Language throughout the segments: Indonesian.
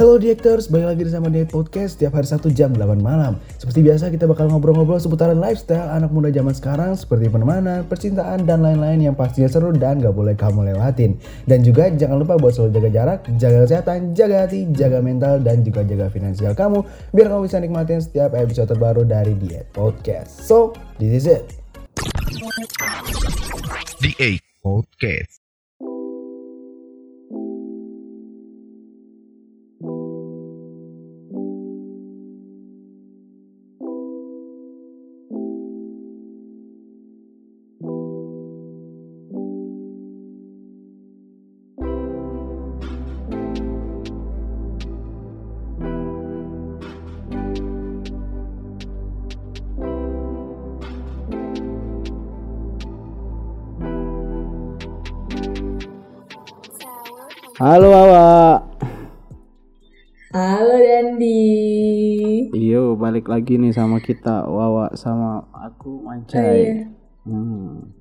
Halo Diectors, balik lagi sama Diet Podcast setiap hari Sabtu jam 8 malam. Seperti biasa kita bakal ngobrol-ngobrol seputaran lifestyle anak muda zaman sekarang seperti pertemanan, percintaan, dan lain-lain yang pastinya seru dan gak boleh kamu lewatin. Dan juga jangan lupa buat selalu jaga jarak, jaga kesehatan, jaga hati, jaga mental, dan juga jaga finansial kamu biar kamu bisa nikmatin setiap episode terbaru dari Diet Podcast. So, this is it. The Eight Podcast. Halo Wawa. Halo Dandi. Iyo, balik lagi nih sama kita Wawa sama aku Oh, Mancai. iya. Hmm.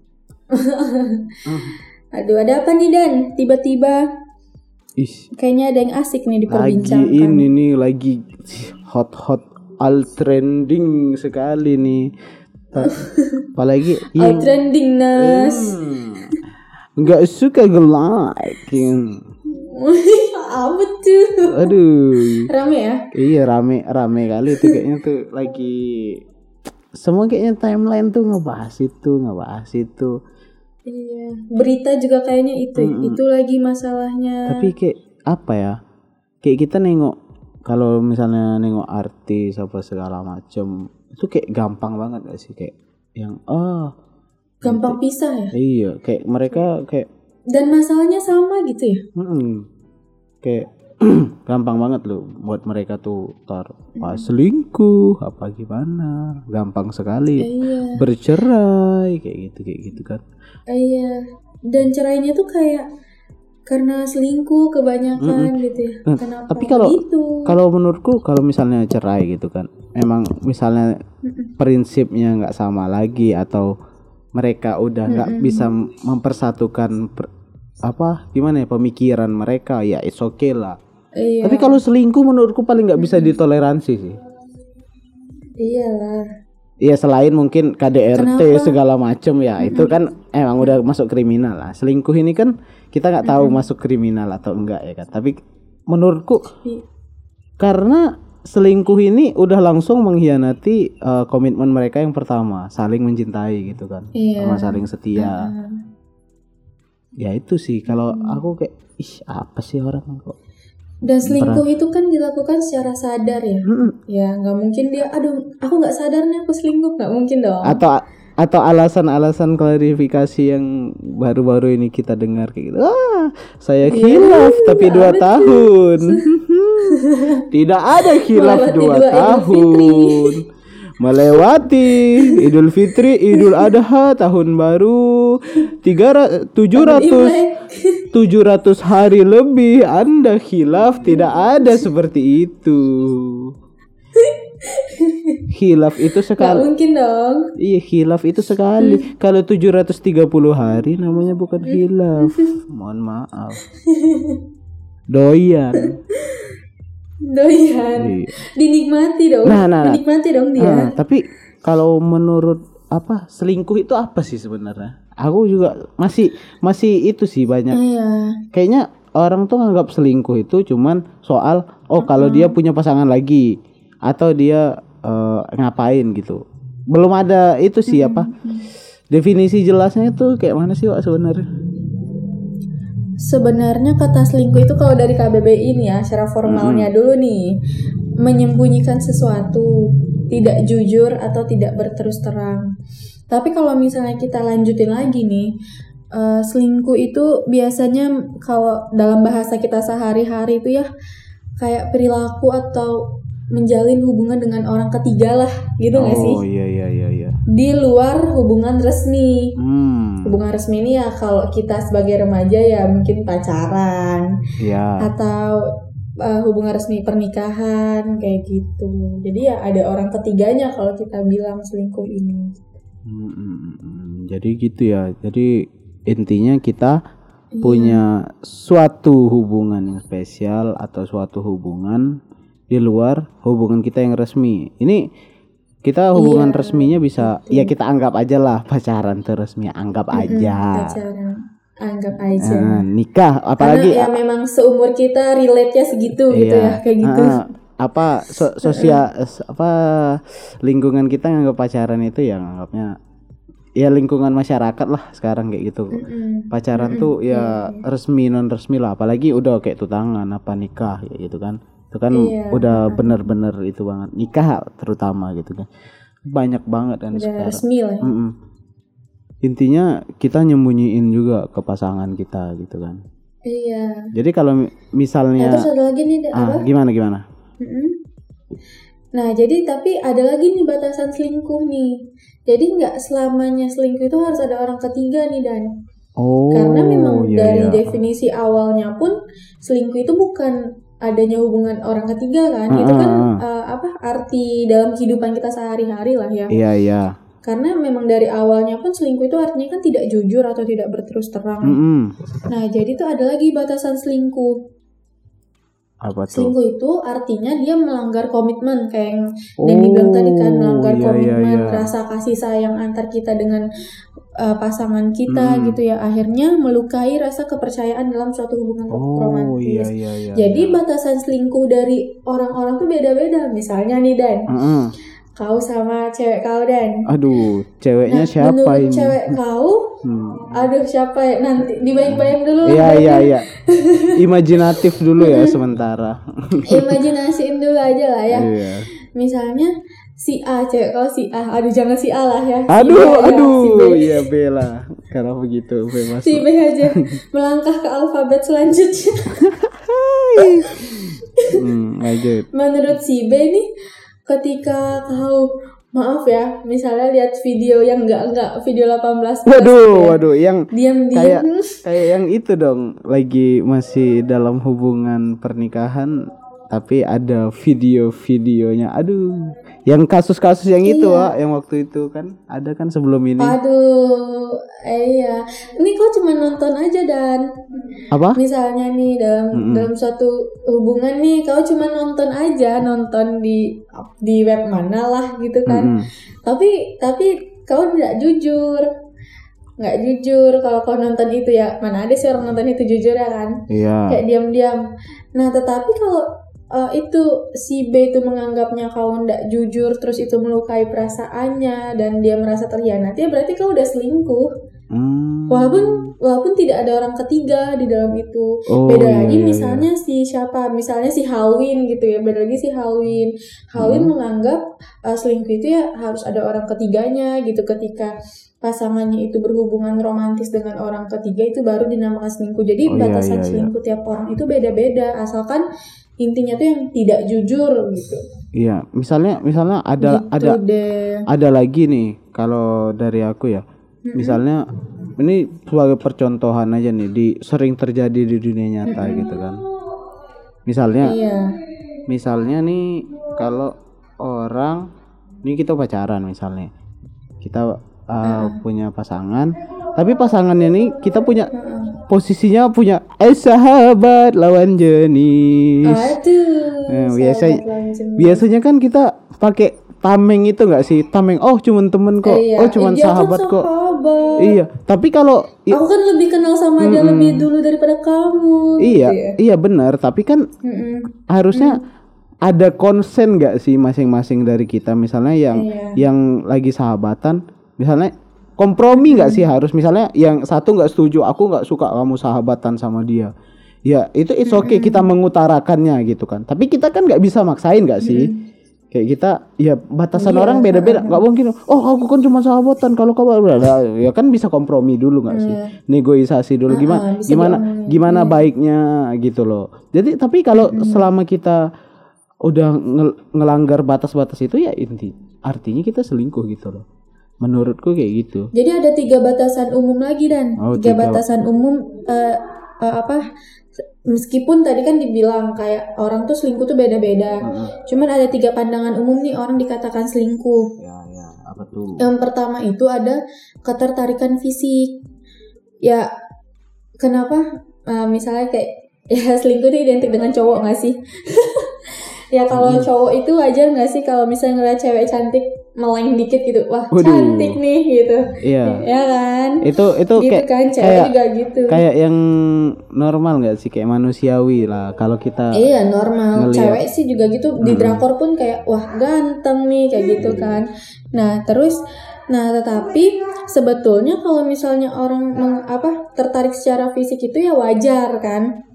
Aduh, ada apa nih Dan? Tiba-tiba Ih, kayaknya ada yang asik nih lagi diperbincangkan. ini nih lagi hot hot all trending sekali nih apalagi All trending nas. Hmm. nggak suka like apa tuh? aduh Rame ya? iya rame rame kali itu kayaknya tuh lagi semua kayaknya timeline tuh ngebahas itu ngebahas itu Iya. Berita juga kayaknya itu. Itu lagi masalahnya. tapi kayak apa ya kayak kita nengok kalau misalnya nengok artis apa segala macem itu kayak gampang banget gak sih kayak yang oh gampang pisah ya. iya kayak mereka kayak Dan masalahnya sama gitu ya. mm, kayak gampang banget loh buat mereka tuh tar pas selingkuh apa gimana gampang sekali Iya. bercerai kayak gitu kayak gitu kan Iya. Dan cerainya tuh kayak karena selingkuh kebanyakan gitu ya. Nah, Kenapa tapi kalau- gitu? kalau menurutku kalau misalnya cerai gitu kan emang misalnya prinsipnya nggak sama lagi atau mereka udah nggak bisa mempersatukan per- apa gimana ya pemikiran mereka ya it's okay lah Iya. tapi kalau selingkuh menurutku paling nggak bisa ditoleransi sih Iyalah. Iya selain mungkin KDRT Kenapa? segala macem ya itu kan emang udah masuk kriminal lah selingkuh ini kan kita nggak tahu masuk kriminal atau enggak ya kan tapi menurutku Iya. karena selingkuh ini udah langsung mengkhianati eh, komitmen mereka yang pertama saling mencintai gitu kan Iya. sama saling setia. Ya itu sih kalau aku kayak ih apa sih orang kok? Dan selingkuh itu kan dilakukan secara sadar ya. Mm-mm. Ya nggak mungkin dia, aduh aku nggak sadar nih aku selingkuh. Nggak mungkin dong. atau atau alasan-alasan klarifikasi yang baru-baru ini kita dengar kayak gitu ah saya khilaf tapi dua tahun tidak ada khilaf Melewati dua tahun melewati Idul Fitri Idul Adha tahun baru tiga tujuh ratus Imlek. 700 hari lebih Anda khilaf tidak ada seperti itu Khilaf itu sekali mungkin dong. Iya khilaf itu sekali. Kalau 730 hari namanya bukan khilaf. Mohon maaf. Doyan. Doyan. Iya. Dinikmati dong. Nah, nah, nah. Dinikmati dong dia. Ah, tapi kalau menurut apa selingkuh itu apa sih sebenarnya? Aku juga masih masih itu sih banyak. Iya. Kayaknya orang tuh nganggap selingkuh itu cuman soal oh kalau dia punya pasangan lagi atau dia eh, ngapain gitu. Belum ada itu sih apa? Definisi jelasnya itu kayak mana sih Wak sebenarnya? Sebenarnya kata selingkuh itu kalau dari KBBI ini ya, secara formalnya dulu nih, menyembunyikan sesuatu, tidak jujur atau tidak berterus terang. Tapi kalau misalnya kita lanjutin lagi nih, eh, selingkuh itu biasanya kalau dalam bahasa kita sehari-hari itu ya kayak perilaku atau menjalin hubungan dengan orang ketiga lah, gitu nggak sih? Oh iya iya iya iya. Di luar hubungan resmi. Hmm. Hubungan resmi ini ya kalau kita sebagai remaja ya mungkin pacaran Ya. atau uh, hubungan resmi pernikahan kayak gitu. Jadi ya ada orang ketiganya kalau kita bilang selingkuh ini. Hmm, hmm, hmm, hmm. Jadi gitu ya. Jadi intinya kita Iya. punya suatu hubungan yang spesial atau suatu hubungan di luar hubungan kita yang resmi. Ini kita hubungan Iya, resminya bisa ya kita anggap aja lah pacaran tuh resmi, anggap aja. Pacaran. Anggap aja. Nah, nikah Karena apalagi ya memang seumur kita relate-nya segitu gitu Iya. ya, kayak gitu. Apa so- sosial apa lingkungan kita nganggap pacaran itu ya nganggapnya ya lingkungan masyarakat lah sekarang kayak gitu. Mm-mm. Pacaran tuh ya resmi non resmi lah apalagi udah kayak tunangan apa nikah kayak gitu kan. Itu kan Iya. udah bener-bener itu banget nikah terutama gitu kan. Banyak banget kan Udah sekarang. resmi lah. ya. Mm-mm. Intinya kita nyembunyiin juga ke pasangan kita gitu kan. Iya. Jadi kalau mi- Nah, misalnya terus ada lagi nih, ah apa? gimana gimana? Mm-mm. Nah, jadi tapi ada lagi nih batasan selingkuh nih. Jadi nggak selamanya selingkuh itu harus ada orang ketiga nih Dan. Oh, Karena memang iya, dari iya. definisi awalnya pun selingkuh itu bukan adanya hubungan orang ketiga kan. Itu kan eh, apa arti dalam kehidupan kita sehari-hari lah ya. Iya iya. Karena memang dari awalnya pun selingkuh itu artinya kan tidak jujur atau tidak berterus terang. Mm-mm. Nah, jadi tuh ada lagi batasan selingkuh. Apa tuh? Selingkuh itu artinya dia melanggar komitmen kayak yang Oh, Denny bilang tadi kan melanggar iya, komitmen iya, iya. rasa kasih sayang antar kita dengan uh, pasangan kita Hmm. gitu ya akhirnya melukai rasa kepercayaan dalam suatu hubungan Oh romantis. iya iya iya. Jadi iya. batasan selingkuh dari orang-orang tuh beda-beda. Misalnya nih Dan, Mm-mm. Kau sama cewek kau Dan. Aduh, ceweknya Nah, siapa menurut ini? cewek kau, Hmm. aduh siapa ya? Nanti dibayang-bayang dulu. Iya iya iya. Imajinatif dulu ya sementara. Imajinasiin dulu aja lah ya. Iya. Misalnya si A cewek kau si A, aduh jangan si A lah ya. Si Aduh B ya, aduh, si B. iya Bella. Karena begitu bebas. Si B aja melangkah ke alfabet selanjutnya. Hmm, lanjut. Menurut si B nih, ketika kau maaf ya, misalnya lihat video yang enggak enggak video 18 plus Waduh, gitu ya. waduh, yang kayak diam-diam kayak yang itu dong, lagi masih dalam hubungan pernikahan tapi ada video-videonya. Aduh, yang kasus-kasus yang itu, Iya. Wak, yang waktu itu kan ada kan sebelum ini. Aduh, eh, iya. Ini kok cuma nonton aja dan Apa? misalnya nih dalam Mm-mm. dalam suatu hubungan nih kau cuma nonton aja, nonton di di web mana lah gitu kan. Mm-mm. Tapi tapi kau tidak jujur. nggak jujur kalau kau nonton itu ya mana ada sih orang nonton itu jujur ya kan Iya. kayak diam-diam nah tetapi kalau eh, itu si B itu menganggapnya kau nggak jujur terus itu melukai perasaannya dan dia merasa terhianati ya berarti kau udah selingkuh. Hmm. walaupun walaupun tidak ada orang ketiga di dalam itu. Oh, beda iya, lagi iya, misalnya si siapa? Misalnya si Halloween gitu ya. Beda lagi si Halloween. Halloween Hmm. menganggap uh, selingkuh itu ya harus ada orang ketiganya gitu. Ketika pasangannya itu berhubungan romantis dengan orang ketiga itu baru dinamakan selingkuh. Jadi Oh, iya, batasan iya, iya. selingkuh tiap orang itu beda-beda. Asalkan intinya tuh yang tidak jujur gitu Iya, misalnya misalnya ada Gitu ada deh. ada lagi nih kalau dari aku ya. Misalnya ini sebagai percontohan aja nih di sering terjadi di dunia nyata gitu kan. Misalnya iya misalnya nih kalau orang ini kita pacaran misalnya. Kita uh, punya pasangan, tapi pasangannya nih kita punya posisinya punya eh sahabat lawan jenis. aduh Eh, sahabat biasa- lancem. Biasanya kan kita pakai tameng itu enggak sih? Tameng oh cuman temen kok. Eh, iya. Oh cuman Eh, dia kan sahabat kok. sahabat. Iya, tapi kalau Aku kan lebih kenal sama dia lebih dulu daripada kamu. iya, gitu ya. iya benar, tapi kan Mm-mm. harusnya ada konsen nggak sih masing-masing dari kita misalnya yang Iya. yang lagi sahabatan misalnya kompromi nggak sih harus? Misalnya yang satu nggak setuju aku nggak suka kamu sahabatan sama dia. Ya itu it's okay kita mengutarakannya gitu kan. Tapi kita kan nggak bisa maksain nggak sih? Kayak kita ya batasan Iya, orang beda-beda. nggak mungkin. Oh aku kan cuma sahabatan. Kalau kau Nah, ya kan bisa kompromi dulu nggak sih? Negosiasi dulu. Gimana Iya. bisa gimana diomongin. Gimana baiknya gitu loh. Jadi tapi kalau selama kita udah ngel- ngelanggar batas-batas itu ya inti artinya kita selingkuh gitu loh menurutku kayak gitu. Jadi ada tiga batasan umum lagi dan. Oh, tiga, tiga. batasan umum eh, eh, apa meskipun tadi kan dibilang kayak orang tuh selingkuh tuh beda-beda. Cuman ada tiga pandangan umum nih orang dikatakan selingkuh. Ya, ya, apa tuh? yang pertama itu ada ketertarikan fisik. Ya kenapa? Eh, misalnya kayak ya selingkuh itu identik dengan cowok nggak sih ya kalau cowok itu wajar nggak sih kalau misalnya ngeliat cewek cantik meleng dikit gitu wah Waduh. cantik nih gitu Iya. ya kan Itu itu gitu kayak kan cewek kayak juga gitu kayak yang normal nggak sih kayak manusiawi lah kalau kita Iya normal, ngeliat. cewek sih juga gitu di drakor pun kayak wah ganteng nih kayak gitu kan. Nah terus, nah tetapi sebetulnya kalau misalnya orang meng- apa tertarik secara fisik itu ya wajar kan.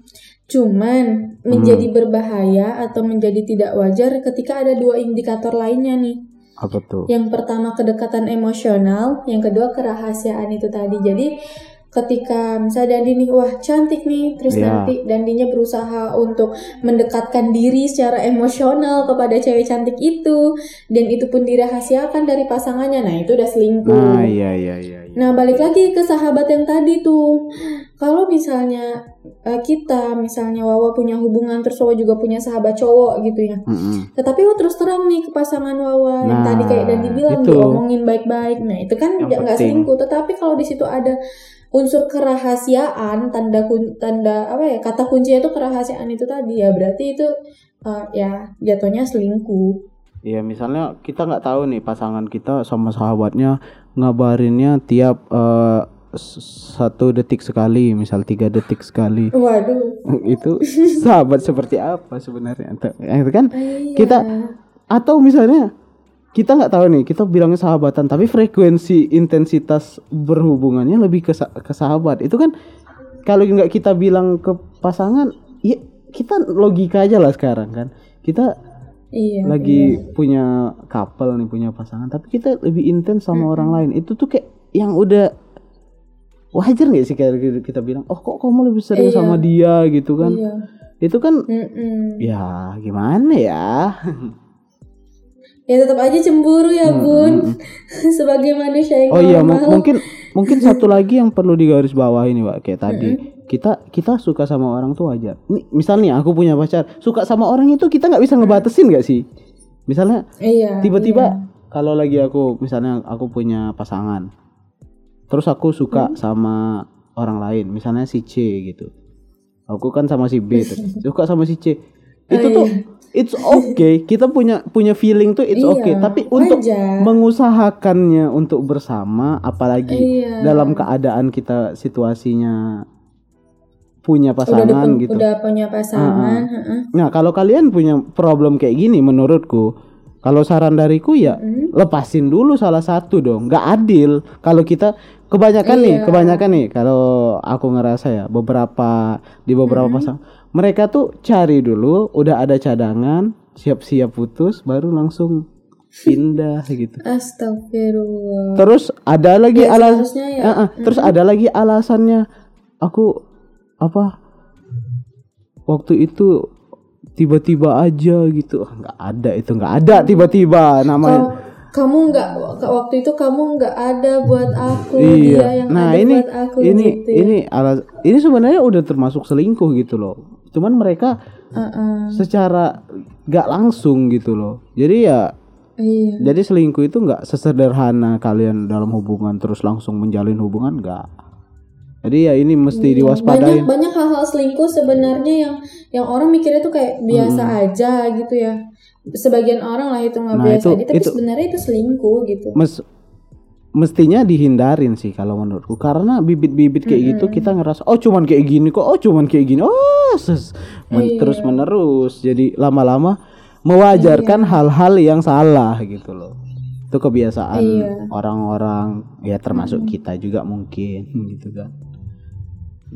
Cuman menjadi berbahaya atau menjadi tidak wajar ketika ada dua indikator lainnya nih. apa tuh? Yang pertama kedekatan emosional, yang kedua kerahasiaan itu tadi. Jadi ketika misalnya Dandi nih wah cantik nih, terus Iya. nanti Dandinya berusaha untuk mendekatkan diri secara emosional kepada cewek cantik itu dan itu pun dirahasiakan dari pasangannya. Nah, itu udah selingkuh. Nah, iya iya iya. Nah, balik lagi ke sahabat yang tadi tuh. Kalau misalnya eh, kita, misalnya Wawa punya hubungan, terus Wawa juga punya sahabat cowok gitu ya. Mm-mm. Tetapi Wawa terus terang nih ke pasangan Wawa yang Nah, tadi kayak dan dibilang itu. diomongin baik-baik. Nah, itu kan Yang nggak selingkuh. Tetapi kalau di situ ada unsur kerahasiaan, tanda kun- tanda apa ya? Kata kuncinya itu kerahasiaan itu tadi ya. Berarti itu eh, ya jatuhnya selingkuh. Iya misalnya kita nggak tahu nih pasangan kita sama sahabatnya ngabarinnya tiap eh, s- satu detik sekali, misal tiga detik sekali. Waduh. itu sahabat seperti apa sebenarnya? Itu- Itu kan Iya. kita atau misalnya kita nggak tahu nih kita bilangnya sahabatan tapi frekuensi intensitas berhubungannya lebih ke, ke sahabat itu kan kalau nggak kita bilang ke pasangan ya kita logika aja lah sekarang kan kita Iya. lagi punya couple nih punya pasangan tapi kita lebih intens sama orang lain. Itu tuh kayak yang udah wajar nggak sih kayak kita bilang oh kok kamu lebih sering Iya. sama dia? gitu kan. Iya. itu kan Mm-mm. ya gimana ya? Ya tetap aja cemburu ya bun. Sebagai manusia yang Hmm, oh iya normal. mungkin mungkin satu lagi yang perlu digaris bawahi nih pak kayak tadi kita kita suka sama orang tuh wajar nih misalnya aku punya pacar. Suka sama orang itu kita nggak bisa ngebatasin nggak sih? Misalnya Iya tiba-tiba kalau lagi aku misalnya aku punya pasangan terus aku suka sama orang lain misalnya si C gitu. Aku kan sama si B tuh. Suka sama si C. Itu tuh it's okay. Kita punya punya feeling tuh it's Iya, okay. Tapi untuk wajar. mengusahakannya untuk bersama apalagi Iya. dalam keadaan kita situasinya punya udah, pasangan dipun- gitu udah punya pasangan heeh. Nah, kalau kalian punya problem kayak gini menurutku, kalau saran dariku ya lepasin dulu salah satu dong. Nggak adil kalau kita kebanyakan nih, Iya. kebanyakan nih kalau aku ngerasa ya beberapa di beberapa pasangan mereka tuh cari dulu, udah ada cadangan, siap-siap putus baru langsung pindah gitu. Astagfirullah Terus ada lagi Ya, alas seharusnya ya. Ah, ah. terus ada lagi alasannya aku apa waktu itu tiba-tiba aja gitu. Ah, nggak ada itu nggak ada tiba-tiba namanya. Kamu nggak waktu itu kamu nggak ada buat aku dia iya yang nah ada ini buat aku ini gitu ya. ini alas ini sebenarnya udah termasuk selingkuh gitu loh. Cuman mereka Heeh. secara nggak langsung gitu loh. Jadi ya iya. jadi selingkuh itu nggak sesederhana kalian dalam hubungan terus langsung menjalin hubungan nggak jadi ya ini mesti Iya, diwaspadain banyak banyak hal-hal selingkuh sebenarnya yang yang orang mikirnya tuh kayak biasa aja gitu ya. Sebagian orang lah itu nggak Nah, biasa. itu- aja tapi itu- sebenarnya itu selingkuh gitu. Mes mestinya dihindarin sih kalau menurutku. Karena bibit-bibit kayak gitu kita ngerasa oh cuman kayak gini kok oh cuman kayak gini. Oh ses. Men- terus menerus. Jadi lama-lama mewajarkan hal-hal yang salah gitu loh. Itu kebiasaan Iya. orang-orang. Ya termasuk kita juga mungkin gitu kan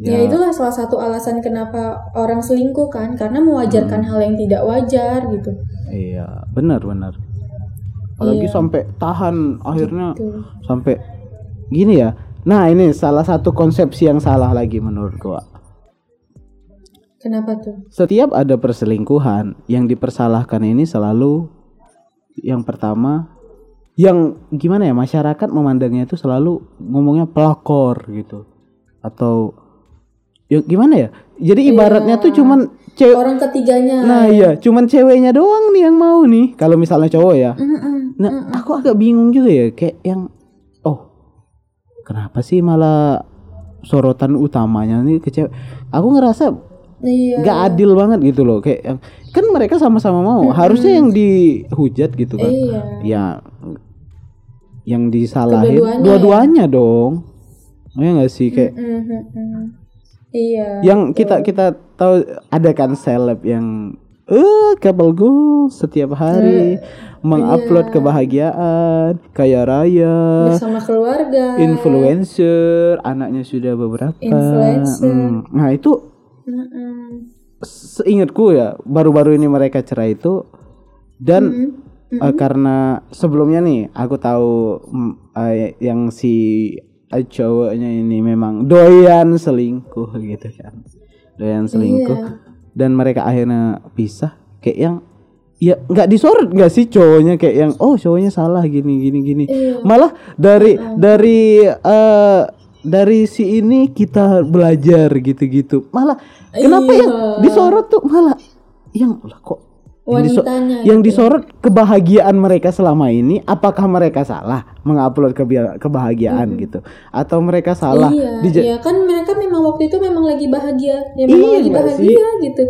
ya. itulah salah satu alasan kenapa orang selingkuh kan karena mewajarkan hal yang tidak wajar gitu. Iya benar benar. Apalagi sampai tahan akhirnya Tuh. sampai gini ya. Nah ini salah satu konsepsi yang salah lagi menurut gua kenapa tuh? Setiap ada perselingkuhan, yang dipersalahkan ini selalu yang pertama yang gimana ya masyarakat memandangnya itu selalu ngomongnya pelakor gitu. Atau ya gimana ya? Jadi Iya. ibaratnya tuh cuman cewek orang ketiganya. Nah iya cuman ceweknya doang nih yang mau nih. Kalau misalnya cowok ya. Mm-mm. nah aku agak bingung juga ya kayak yang oh kenapa sih malah sorotan utamanya nih ke cewek? Aku ngerasa iya. nggak adil banget gitu loh kayak kan mereka sama-sama mau. Harusnya yang dihujat gitu kan. Iya. Ya yang disalahin dua-duanya dong. Ya nggak sih kayak Mm-mm. Iya yang kita kita tahu ada kan seleb yang eh couple goals setiap hari mengupload iya. kebahagiaan kaya raya bersama keluarga influencer anaknya sudah beberapa Influencer. Hmm, nah itu Mm-mm. seingatku ya baru-baru ini mereka cerai itu dan Mm-hmm. eh, karena sebelumnya nih aku tahu mm, eh, yang si cowoknya ini memang doyan selingkuh gitu kan. Doyan selingkuh. Iya. dan mereka akhirnya pisah. Kayak yang ya nggak disorot nggak sih cowoknya? Kayak yang oh cowoknya salah gini gini gini. Iya. malah dari dari eh dari si ini kita belajar gitu-gitu. Malah kenapa Iya. yang disorot tuh? Malah yang lah kok yang, diso- yang disorot kebahagiaan mereka selama ini apakah mereka salah mengupload kebia- kebahagiaan gitu? Atau mereka salah iya, iya kan mereka memang waktu itu memang lagi bahagia. Ya memang Iya lagi nggak sih? bahagia gitu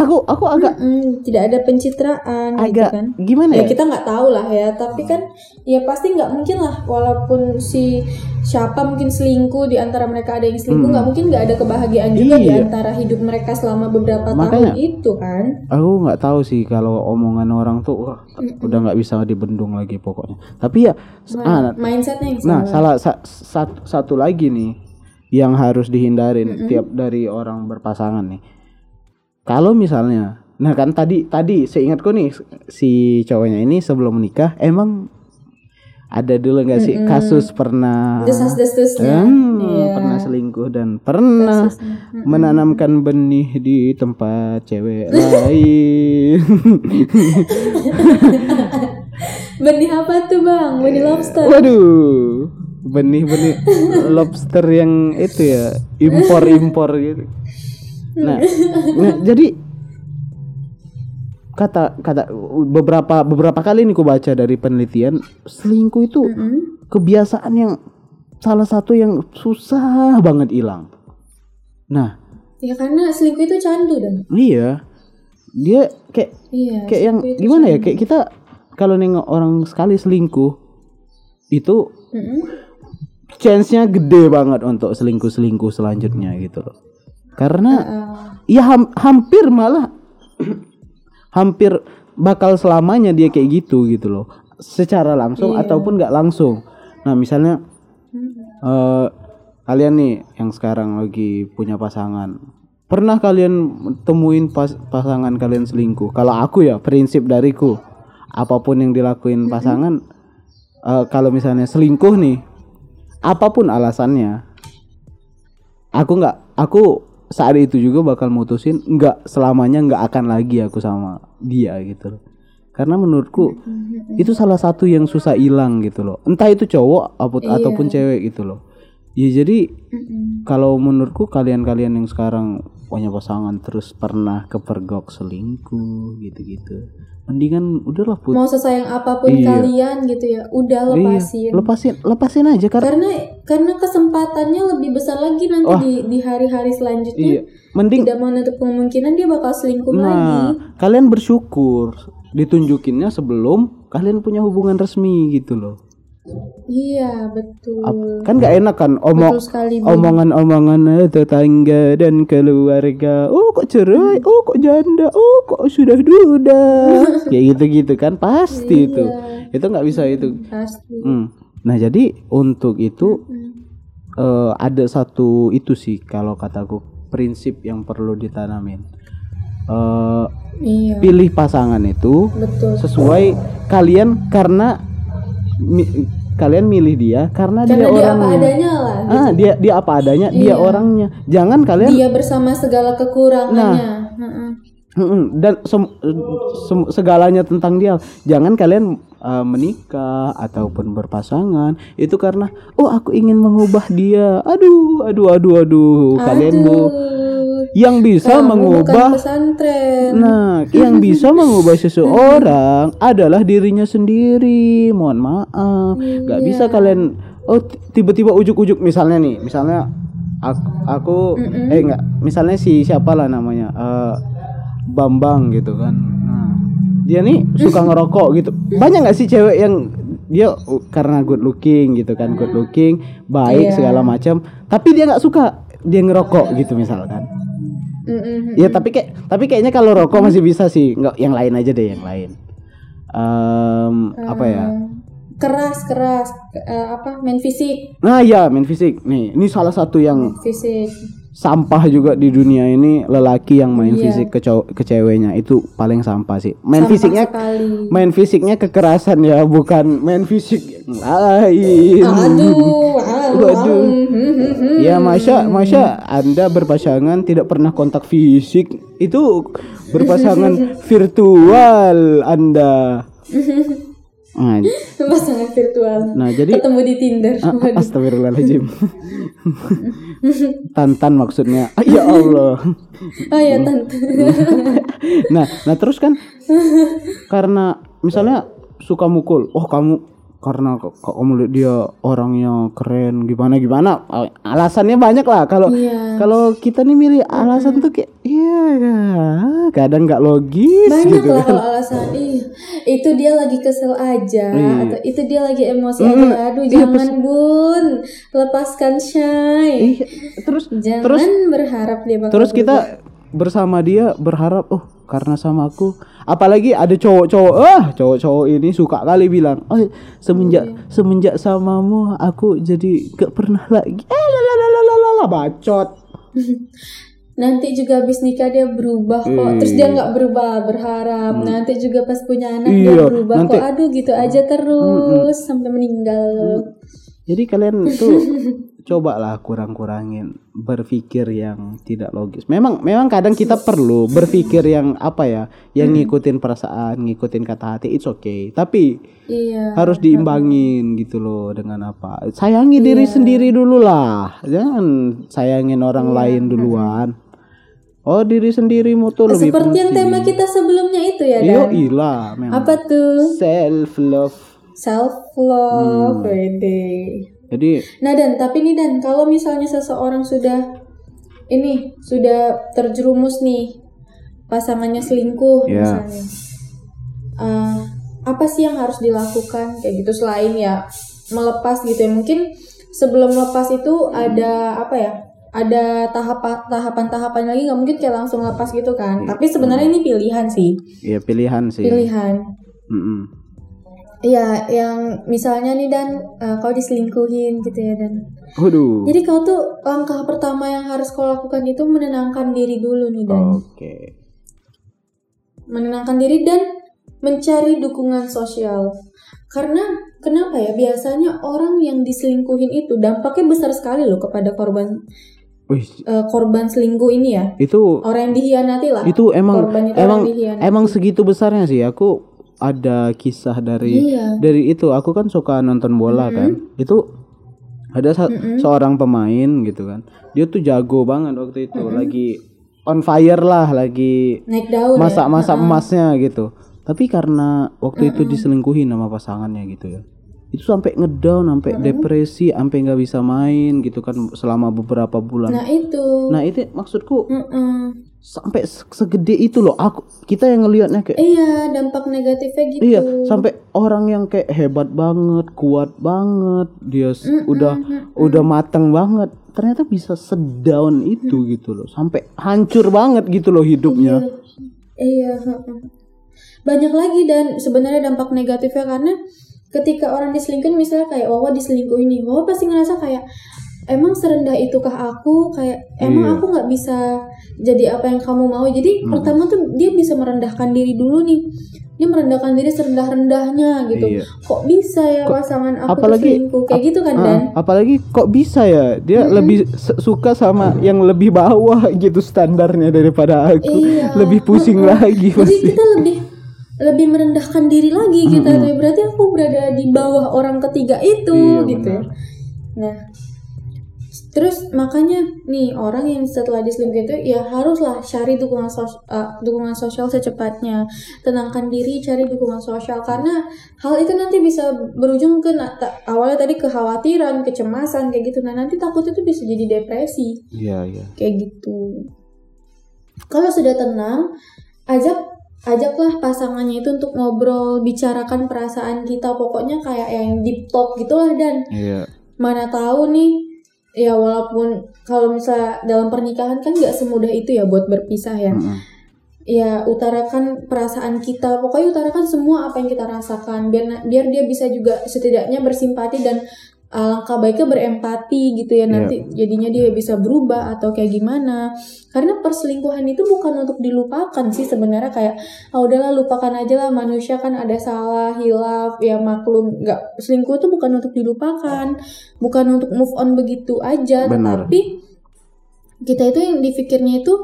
aku aku agak Mm, tidak ada pencitraan gitu agak kan. gimana ya ya? kita nggak tahu lah ya tapi kan ya pasti nggak mungkin lah walaupun si siapa mungkin selingkuh di antara mereka ada yang selingkuh nggak mungkin nggak ada kebahagiaan juga di Iya. antara hidup mereka selama beberapa Makanya- tahun itu kan. aku nggak tahu sih kalau omongan orang tuh wah, udah nggak bisa dibendung lagi pokoknya. Tapi ya s- ah, mindsetnya yang nah salah sa- satu, satu lagi nih yang harus dihindarin tiap dari orang berpasangan nih kalau misalnya nah kan tadi tadi seingatku nih si cowoknya ini sebelum menikah emang ada dulu nggak sih kasus pernah desas-desusnya Hmm, Iya. pernah selingkuh dan pernah menanamkan benih di tempat cewek lain. benih apa tuh bang benih lobster Waduh, benih-benih lobster yang itu ya impor-impor gitu. Nah, nah jadi kata kata beberapa beberapa kali nih ku baca dari penelitian selingkuh itu kebiasaan yang salah satu yang susah banget hilang. Nah, ya karena selingkuh itu candu dan iya. Dia kayak iya kayak yang selingkuh itu gimana ya? Kayak kita kalau nengok orang sekali selingkuh itu Mm-mm. chance-nya gede banget untuk selingkuh-selingkuh selanjutnya gitu loh. Karena Uh, ya ham- hampir malah hampir bakal selamanya dia kayak gitu gitu loh. Secara langsung Iya. ataupun nggak langsung. Nah, misalnya eh kalian nih yang sekarang lagi punya pasangan. Pernah kalian temuin pas pasangan kalian selingkuh? Kalau aku ya prinsip dariku apa pun yang dilakuin pasangan eh, kalau misalnya selingkuh nih apa pun alasannya aku nggak aku saat itu juga bakal mutusin nggak selamanya nggak akan lagi aku sama dia gitu loh. Karena menurutku itu salah satu yang susah hilang gitu loh. Entah itu cowok aput- Iya. ataupun cewek gitu loh. Ya jadi kalau menurutku kalian-kalian yang sekarang punya pasangan terus pernah kepergok selingkuh gitu-gitu mendingan udahlah put mau sesayang apa pun Iya. kalian gitu ya udah lepasin Iya, lepasin lepasin aja karena karena karena kesempatannya lebih besar lagi nanti Wah. di di hari-hari selanjutnya iya mending tidak menutup kemungkinan dia bakal selingkuh lagi Nah, kalian bersyukur ditunjukinnya sebelum kalian punya hubungan resmi gitu loh. Iya betul Ap- Kan nggak enak kan omong omongan-omongan eh, tetangga dan keluarga. Oh kok cerai? Oh kok janda? Oh kok sudah duda? Kayak gitu-gitu kan pasti itu. Itu nggak bisa itu. pasti Hmm. Nah jadi untuk itu eh, ada satu itu sih kalau kataku prinsip yang perlu ditanamin. Eh, iya pilih pasangan itu betul sesuai kalian karena mi- kalian milih dia karena, karena dia dia apa orangnya. adanya lah ah, dia dia apa adanya, dia Iya. orangnya. Jangan kalian dia bersama segala kekurangannya. Mm-mm, dan sem- sem- segalanya tentang dia. Jangan kalian uh, menikah ataupun berpasangan itu karena oh aku ingin mengubah dia aduh aduh aduh aduh kalian bu Aduh, yang bisa kamu mengubah pesantren. Nah, yang bisa mengubah seseorang adalah dirinya sendiri. Mohon maaf, nggak bisa kalian. Oh, tiba-tiba ujuk-ujuk misalnya nih, misalnya aku, aku eh nggak, misalnya si siapa lah namanya, eh, Bambang gitu kan. Nah, dia nih suka ngerokok gitu. Banyak nggak sih cewek yang dia uh, karena good looking gitu kan, good looking, baik Iya. segala macam, tapi dia nggak suka dia ngerokok gitu misalkan. Mm-mm. Ya tapi kayak tapi kayaknya kalau rokok masih bisa sih. Enggak yang lain aja deh yang lain. Em, apa ya? Keras keras Eh, apa main fisik Nah ya main fisik. Nih ini salah satu yang fisik. Sampah juga di dunia ini lelaki yang main Iya. fisik ke cow- ke ceweknya itu paling sampah sih. Main Sampah fisiknya sekali. main fisiknya kekerasan ya bukan main fisik lain. Aduh, aduh. Ya Masya, Masya Anda berpasangan tidak pernah kontak fisik Itu berpasangan virtual Anda Nah, pasangan virtual. nah jadi Ketemu di Tinder. Ah, Astagfirullahaladzim Tantan maksudnya Ah, Ya Allah Oh ya tante. Nah, nah terus kan Karena misalnya suka mukul Oh kamu karena kok kamu lihat dia orangnya keren gimana gimana alasannya banyak lah kalau Iya. kalau kita nih milih alasan tuh kayak iya ya, kadang nggak logis Banyak gitu lah kan kalau alasan Ih, itu dia lagi kesel aja Iya. atau itu dia lagi emosi Mm, aja. Aduh, iya, jangan Bun. Lepaskan Shay. Iya, terus Jangan terus berharap dia bakal terus kita bersama dia berharap oh karena sama aku. Apalagi ada cowok-cowok ah cowok-cowok ini suka kali bilang. Oh semenjak Iya. semenjak samamu aku jadi gak pernah lagi. Eh bacot. Nanti juga habis nikah dia berubah kok. Terus dia nggak berubah berharap. Nanti juga pas punya anak dia Hmm. Iya, berubah nanti- kok. Aduh gitu aja terus sampai meninggal. Jadi kalian tuh cobalah kurang-kurangin berpikir yang tidak logis. Memang memang kadang kita perlu berpikir yang apa ya yang ngikutin perasaan ngikutin kata hati it's okay. Tapi iya harus diimbangin gitu loh dengan apa. Sayangi diri Iya. sendiri dulu lah. Jangan sayangin orang lain duluan. Oh diri sendiri mau tuh lebih seperti yang tema kita sebelumnya itu ya Yo Dan? ilah memang. Apa tuh? Self love self Hmm. love wede jadi nah dan tapi nih dan kalau misalnya seseorang sudah ini sudah terjerumus nih pasangannya selingkuh Ya. misalnya Eh, apa sih yang harus dilakukan? Kayak gitu selain ya melepas gitu ya. Mungkin sebelum lepas itu ada apa ya ada tahap tahapan-tahapan lagi nggak mungkin kayak langsung lepas gitu kan. Tapi sebenarnya ini pilihan sih. Ya pilihan sih. Pilihan. Mm-mm. Iya, yang misalnya nih dan eh, kau diselingkuhin gitu ya dan. Waduh. Jadi kau tuh langkah pertama yang harus kau lakukan itu menenangkan diri dulu nih dan Oke. menenangkan diri dan mencari dukungan sosial. Karena kenapa ya biasanya orang yang diselingkuhin itu dampaknya besar sekali loh kepada korban Wih, eh, korban selingkuh ini ya. itu Orang yang dihianati lah. itu emang Korban itu emang emang segitu besarnya sih aku ada kisah dari Iya. dari itu. Aku kan suka nonton bola kan. Itu ada sa- seorang pemain gitu kan. Dia tuh jago banget waktu itu. Lagi on fire lah lagi Naik daun ya. masa-masa emasnya gitu. Tapi karena waktu itu diselingkuhin sama pasangannya gitu ya itu sampai ngedown sampai depresi sampai nggak bisa main gitu kan selama beberapa bulan Nah itu. nah itu maksudku Mm-mm. sampai se- segede itu loh aku kita yang ngelihatnya kayak Iya dampak negatifnya gitu. iya sampai orang yang kayak hebat banget kuat banget dia s- udah udah matang banget ternyata bisa sedown itu gitu loh sampai hancur banget gitu loh hidupnya Iya. heeh. Banyak lagi dan sebenarnya dampak negatifnya karena ketika orang diselingkuhin misalnya kayak Wawa diselingkuhin nih, Wawa pasti ngerasa kayak emang serendah itukah aku kayak emang Iya. aku nggak bisa jadi apa yang kamu mau. Jadi pertama tuh dia bisa merendahkan diri dulu nih. Dia merendahkan diri serendah-rendahnya gitu. Iya. Kok bisa ya pasangan aku apalagi- selingkuh kayak gitu kan Ah, Dan? apalagi kok bisa ya dia lebih se- suka sama yang lebih bawah gitu standarnya daripada aku Iya. lebih pusing lagi Jadi pasti kita lebih lebih merendahkan diri lagi kita tuh berarti aku berada di bawah orang ketiga itu Iya, gitu benar. Nah, terus makanya nih orang yang setelah diselingkuh itu ya haruslah cari dukungan sos- eh, dukungan sosial secepatnya, tenangkan diri, cari dukungan sosial karena hal itu nanti bisa berujung ke awalnya tadi kekhawatiran, kecemasan kayak gitu. Nah nanti takut itu bisa jadi depresi Iya, iya. kayak gitu. Kalau sudah tenang, ajak ajaklah pasangannya itu untuk ngobrol, bicarakan perasaan kita, pokoknya kayak yang deep talk gitulah dan Iya. mana tahu nih ya walaupun kalau misalnya dalam pernikahan kan nggak semudah itu ya buat berpisah ya. Mm-mm. Ya utarakan perasaan kita, pokoknya utarakan semua apa yang kita rasakan biar biar dia bisa juga setidaknya bersimpati dan alangkah baiknya berempati gitu ya nanti jadinya dia bisa berubah atau kayak gimana. Karena perselingkuhan itu bukan untuk dilupakan sih sebenarnya kayak ah udahlah lupakan aja lah manusia kan ada salah hilaf ya maklum. Nggak selingkuh itu bukan untuk dilupakan bukan untuk move on begitu aja Benar. tetapi kita itu yang dipikirnya itu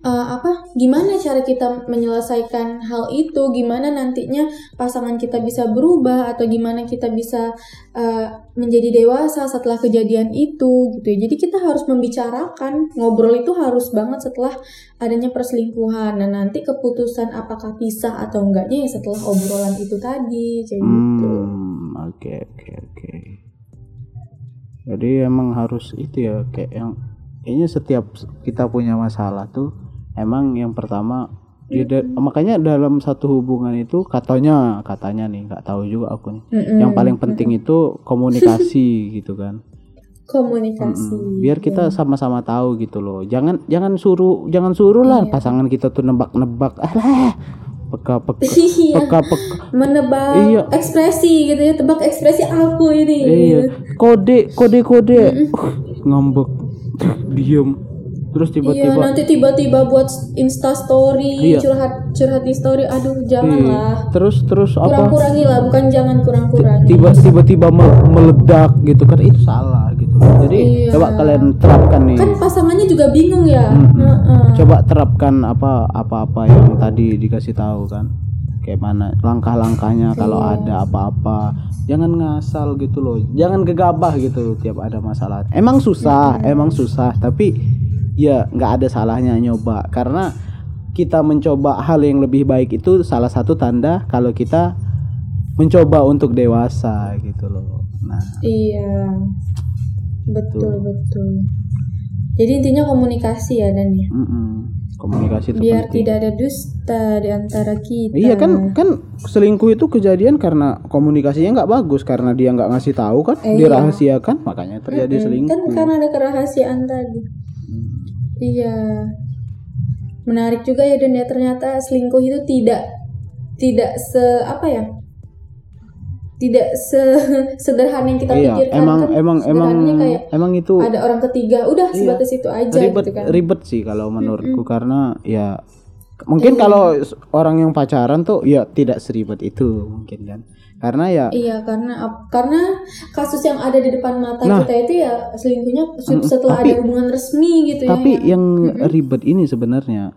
eh, apa gimana cara kita menyelesaikan hal itu? Gimana nantinya pasangan kita bisa berubah atau gimana kita bisa eh, menjadi dewasa setelah kejadian itu gitu ya. Jadi kita harus membicarakan ngobrol itu harus banget setelah adanya perselingkuhan. Nah nanti keputusan apakah pisah atau enggaknya ya setelah obrolan itu tadi kayak gitu. Hmm, oke oke oke. Jadi emang harus itu ya kayak yang kayaknya setiap kita punya masalah tuh emang yang pertama ya da- makanya dalam satu hubungan itu katanya katanya nih nggak tahu juga aku nih. Mm-mm. Yang paling penting itu komunikasi gitu kan. komunikasi Mm-mm. Biar kita sama-sama tahu gitu loh. Jangan jangan suruh jangan suruh lah Iya. pasangan kita tuh nebak-nebak. Alah, peka peka Iya. peka peka menebak Iya. ekspresi gitu ya tebak ekspresi aku ini Iya, kode kode kode Uh, ngambek diem terus Iya tiba-tiba nanti tiba-tiba buat insta story Iya. curhat curhat di story aduh Iya. janganlah terus terus apa kurang-kurangi lah bukan jangan kurang-kurangi tiba tiba-tiba me- meledak gitu kan itu salah gitu jadi Iya. coba kalian terapkan nih kan pasangannya juga bingung ya Mm-mm. Heeh. coba terapkan apa apa-apa yang tadi dikasih tahu kan kayak mana langkah-langkahnya kalau Iya. ada apa-apa jangan ngasal gitu loh jangan gegabah gitu tiap ada masalah emang susah emang susah tapi ya nggak ada salahnya nyoba karena kita mencoba hal yang lebih baik itu salah satu tanda kalau kita mencoba untuk dewasa gitu loh nah iya betul betul jadi intinya komunikasi ya dan ya mm-mm. komunikasi itu biar penting. tidak ada dusta di antara kita Iya kan kan selingkuh itu kejadian karena komunikasinya nggak bagus karena dia nggak ngasih tahu kan Eh, iya. dirahasiakan makanya terjadi Mm-mm. selingkuh. kan karena ada kerahasiaan tadi iya. Menarik juga ya dan ya. Ternyata selingkuh itu tidak tidak se apa ya? Tidak se sederhana yang kita Iya pikirkan. emang kan emang emang kayak emang itu ada orang ketiga udah Iya. sebatas itu aja ribet gitu kan. ribet sih kalau menurutku karena ya mungkin kalau s- orang yang pacaran tuh ya tidak seribet itu mungkin kan karena ya Iya karena karena kasus yang ada di depan mata Nah. kita itu ya selingkuhnya setelah Tapi- ada hubungan resmi gitu tapi ya. yang ribet ini sebenarnya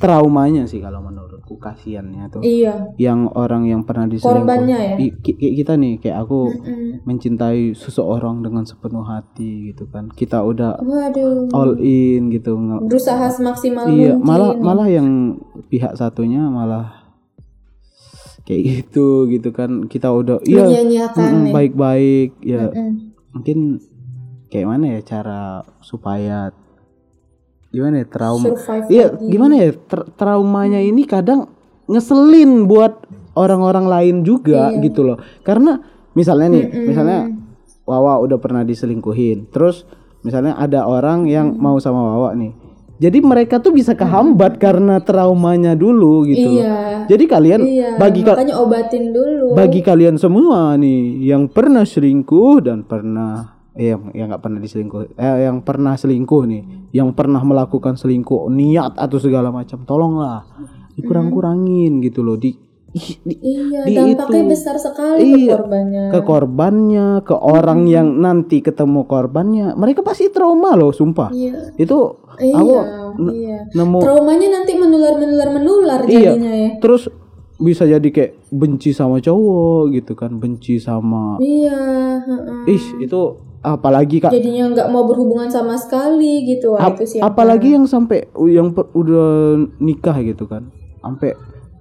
traumanya sih kalau menurutku kasihannya tuh Iya. yang orang yang pernah diselingkuh Korbannya ya? Kayak kita nih kayak aku Mm-mm. mencintai seseorang dengan sepenuh hati gitu kan kita udah Waduh. all in gitu Berusaha semaksimal iya mungkin. malah ya. malah yang pihak satunya malah kayak gitu gitu kan kita udah iya ya. baik-baik ya Mm-mm. mungkin kayak mana ya cara supaya gimana ya trauma Survive iya lagi. gimana ya tra- traumanya ini kadang ngeselin buat orang-orang lain juga Iya. gitu loh karena misalnya nih Mm-mm. misalnya Wawa udah pernah diselingkuhin terus misalnya ada orang yang mau sama Wawa nih jadi mereka tuh bisa kehambat karena traumanya dulu gitu. Iya. jadi kalian Iya, bagi ka- makanya obatin dulu. bagi kalian semua nih yang pernah selingkuh dan pernah eh, yang yang nggak pernah diselingkuh eh yang pernah selingkuh nih yang pernah melakukan selingkuh niat atau segala macam tolonglah dikurang-kurangin gitu loh di di- Iya, di dampaknya itu. besar sekali ke Iya, korbannya. ke korbannya, ke orang yang nanti ketemu korbannya, mereka pasti trauma loh, sumpah. Iya. Itu Iya, aku iya. nemu Traumanya nanti menular menular menular Iya. jadinya ya. terus bisa jadi kayak benci sama cowok gitu kan, benci sama Iya, heeh. ih itu apalagi kak Jadinya nggak mau berhubungan sama sekali gitu. Ap- itu yang apalagi yang sampai yang per- udah nikah gitu kan, sampai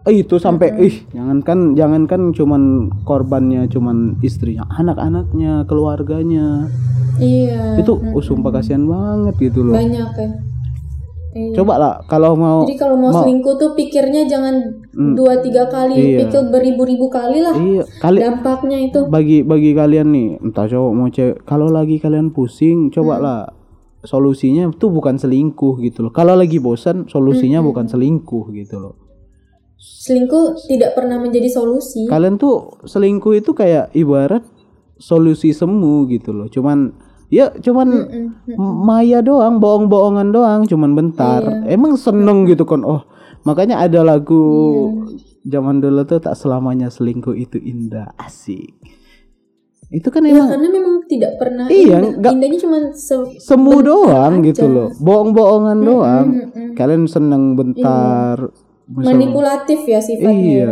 itu sampai ih jangankan jangankan cuman korbannya cuman istrinya, anak-anaknya, keluarganya. Iya. itu oh, sumpah kasihan banget gitu loh. banyak ya. Iya. Coba lah kalau mau Jadi kalau mau, selingkuh tuh pikirnya jangan dua tiga kali, Hmm. Iya. pikir beribu-ribu kali lah iya kali dampaknya itu. bagi bagi kalian nih entah cowok mau cewek kalau lagi kalian pusing coba lah solusinya tuh bukan selingkuh gitu loh kalau lagi bosan solusinya bukan selingkuh gitu loh Selingkuh tidak pernah menjadi solusi. kalian tuh selingkuh itu kayak ibarat solusi semu gitu loh cuman ya cuman Mm-mm. m- maya doang bohong-bohongan doang cuman bentar emang seneng gitu kan oh makanya ada lagu zaman dulu tuh tak selamanya selingkuh itu indah asik itu kan Ya emang karena memang tidak pernah Iya, indah. nggak- Indahnya cuma se- semu doang aja. gitu loh bohong-bohongan doang mm-mm. kalian seneng bentar manipulatif ya sifatnya. iya.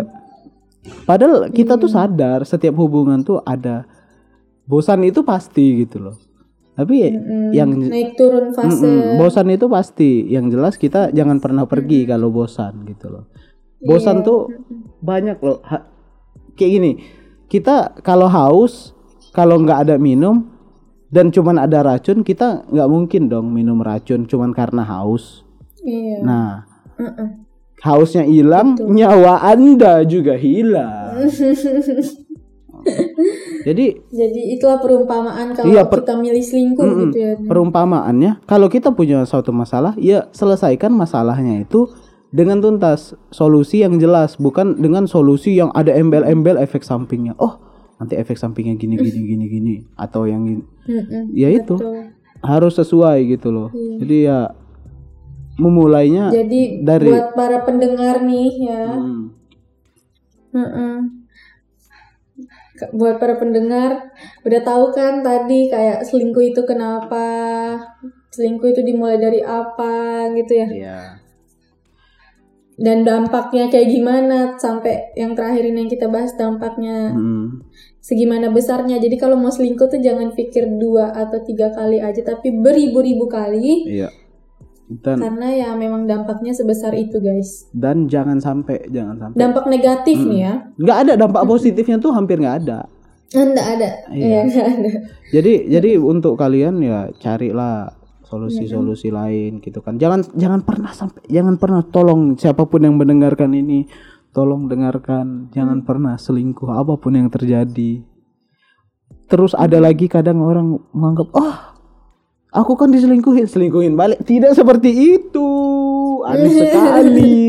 Padahal kita tuh sadar setiap hubungan tuh ada bosan itu pasti gitu loh. Tapi Mm, yang naik turun fase. Mm-mm, bosan itu pasti. Yang jelas kita jangan pernah pergi kalau bosan gitu loh. Bosan Iya. tuh banyak loh. Ha- kayak gini kita kalau haus kalau nggak ada minum dan cuman ada racun kita nggak mungkin dong minum racun cuman karena haus. Iya. nah Mm-mm. Hausnya hilang nyawa anda juga hilang jadi Jadi itulah perumpamaan kalau Iya, per- kita milih selingkuh gitu ya. perumpamaannya kalau kita punya suatu masalah ya selesaikan masalahnya itu dengan tuntas solusi yang jelas bukan dengan solusi yang ada embel-embel efek sampingnya oh nanti efek sampingnya gini gini gini gini atau yang gini. Mm-mm. ya itu Betul. harus sesuai gitu loh jadi ya memulainya Jadi dari buat para pendengar nih ya, Hmm. Mm-mm. Ke- buat para pendengar udah tahu kan tadi kayak selingkuh itu kenapa, selingkuh itu dimulai dari apa gitu ya, Iya. dan dampaknya kayak gimana sampai yang terakhir ini yang kita bahas dampaknya Mm. segimana besarnya. Jadi kalau mau selingkuh tuh jangan pikir dua atau tiga kali aja, tapi beribu-ribu kali. Iya. Dan Karena ya memang dampaknya sebesar itu guys. dan jangan sampai jangan sampai Dampak negatif nih ya. nggak ada dampak positifnya tuh hampir nggak ada. Enggak ada. Iya. Iya, enggak ada. Jadi jadi untuk kalian ya carilah solusi-solusi lain gitu kan. Jangan jangan pernah sampai jangan pernah tolong siapa pun yang mendengarkan ini tolong dengarkan jangan pernah selingkuh apa pun yang terjadi. Terus ada lagi kadang orang menganggap oh aku kan diselingkuhin selingkuhin balik tidak seperti itu aneh sekali.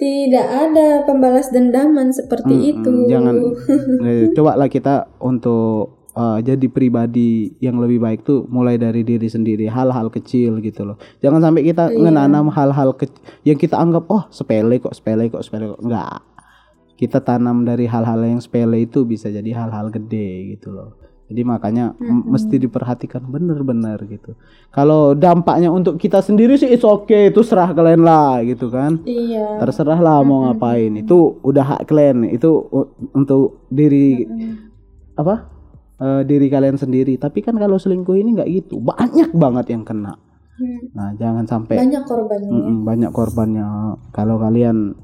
Tidak ada pembalas dendaman seperti Mm-mm, itu. Jangan eh, coba lah kita untuk uh, jadi pribadi yang lebih baik tuh mulai dari diri sendiri, hal-hal kecil gitu loh. Jangan sampai kita menanam hal-hal ke- yang kita anggap oh sepele kok, sepele kok, sepele kok. Enggak. Kita tanam dari hal-hal yang sepele itu bisa jadi hal-hal gede gitu loh. Jadi makanya m- mesti diperhatikan bener-bener gitu. Kalau dampaknya untuk kita sendiri sih it's okay, itu serah kalian lah gitu kan Iya. terserah lah mau ngapain itu udah hak kalian itu untuk diri apa Eh, diri kalian sendiri tapi kan kalau selingkuh ini nggak gitu banyak banget yang kena Hmm. nah jangan sampai Banyak korbannya. ya. Mm-mm, banyak korbannya kalau kalian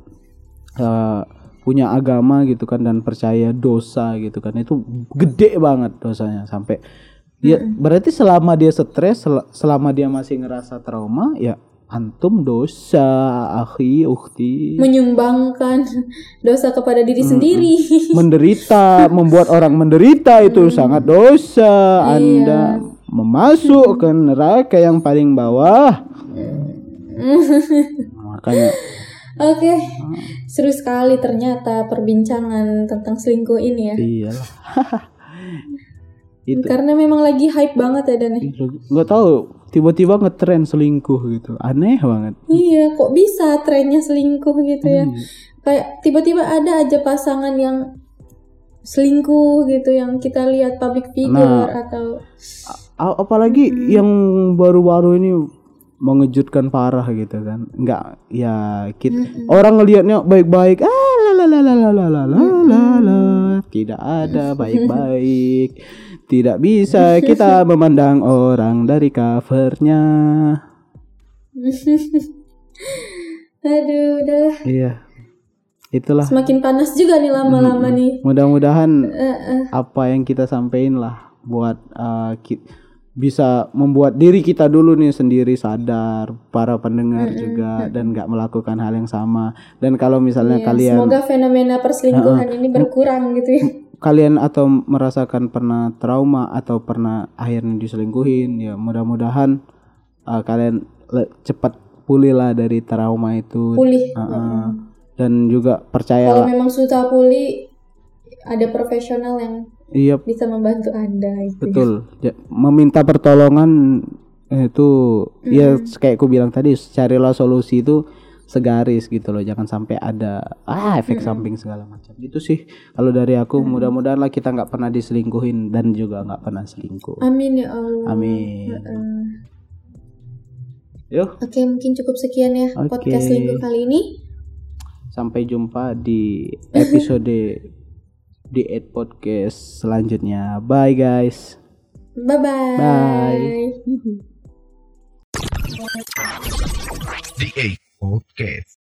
eh, punya agama gitu kan dan percaya dosa gitu kan. Itu gede banget dosanya sampai ya berarti selama dia stres sel- selama dia masih ngerasa trauma ya antum dosa akhi ukti Menyumbangkan dosa kepada diri sendiri. menderita membuat orang menderita itu sangat dosa. Anda memasuk ke neraka yang paling bawah. Makanya Oke, seru sekali ternyata perbincangan tentang selingkuh ini ya. iyalah itu Karena memang lagi hype banget ya Dan. nggak tahu tiba-tiba ngetren selingkuh gitu aneh banget Iya, kok bisa trennya selingkuh gitu ya? Hmm. kayak tiba-tiba ada aja pasangan yang selingkuh gitu yang kita lihat public figure Nah. atau apalagi yang baru-baru ini mengejutkan parah gitu kan. Nggak ya kita mm-hmm. orang ngelihatnya baik-baik ah la tidak ada baik-baik. Tidak bisa kita memandang orang dari covernya. Aduh udah iya. Itulah. Semakin panas juga nih lama-lama nih. Mudah-mudahan uh, uh. apa yang kita sampaikan lah buat uh, kita bisa membuat diri kita dulu nih sendiri sadar para pendengar juga dan nggak melakukan hal yang sama. Dan kalau misalnya Ya, kalian semoga fenomena perselingkuhan ini berkurang gitu ya. kalian atau merasakan pernah trauma atau pernah akhirnya diselingkuhin ya mudah-mudahan uh, kalian cepat pulih lah dari trauma itu. Pulih. Uh, uh. dan juga kalau percayalah memang susah pulih ada profesional yang iya. Bisa membantu anda itu Betul. Ja- meminta pertolongan eh, itu ya kayak aku bilang tadi carilah solusi itu segaris gitu loh. Jangan sampai ada ah efek samping segala macam. Itu sih kalau dari aku. Mudah-mudahan lah kita nggak pernah diselingkuhin dan juga nggak pernah selingkuh. Amin ya Allah. Amin. Eh, yuk. Oke mungkin cukup sekian ya Oke. podcast selingkuh kali ini. Sampai jumpa di episode di Ed podcast selanjutnya bye guys bye bye Bye. The 8 Podcast.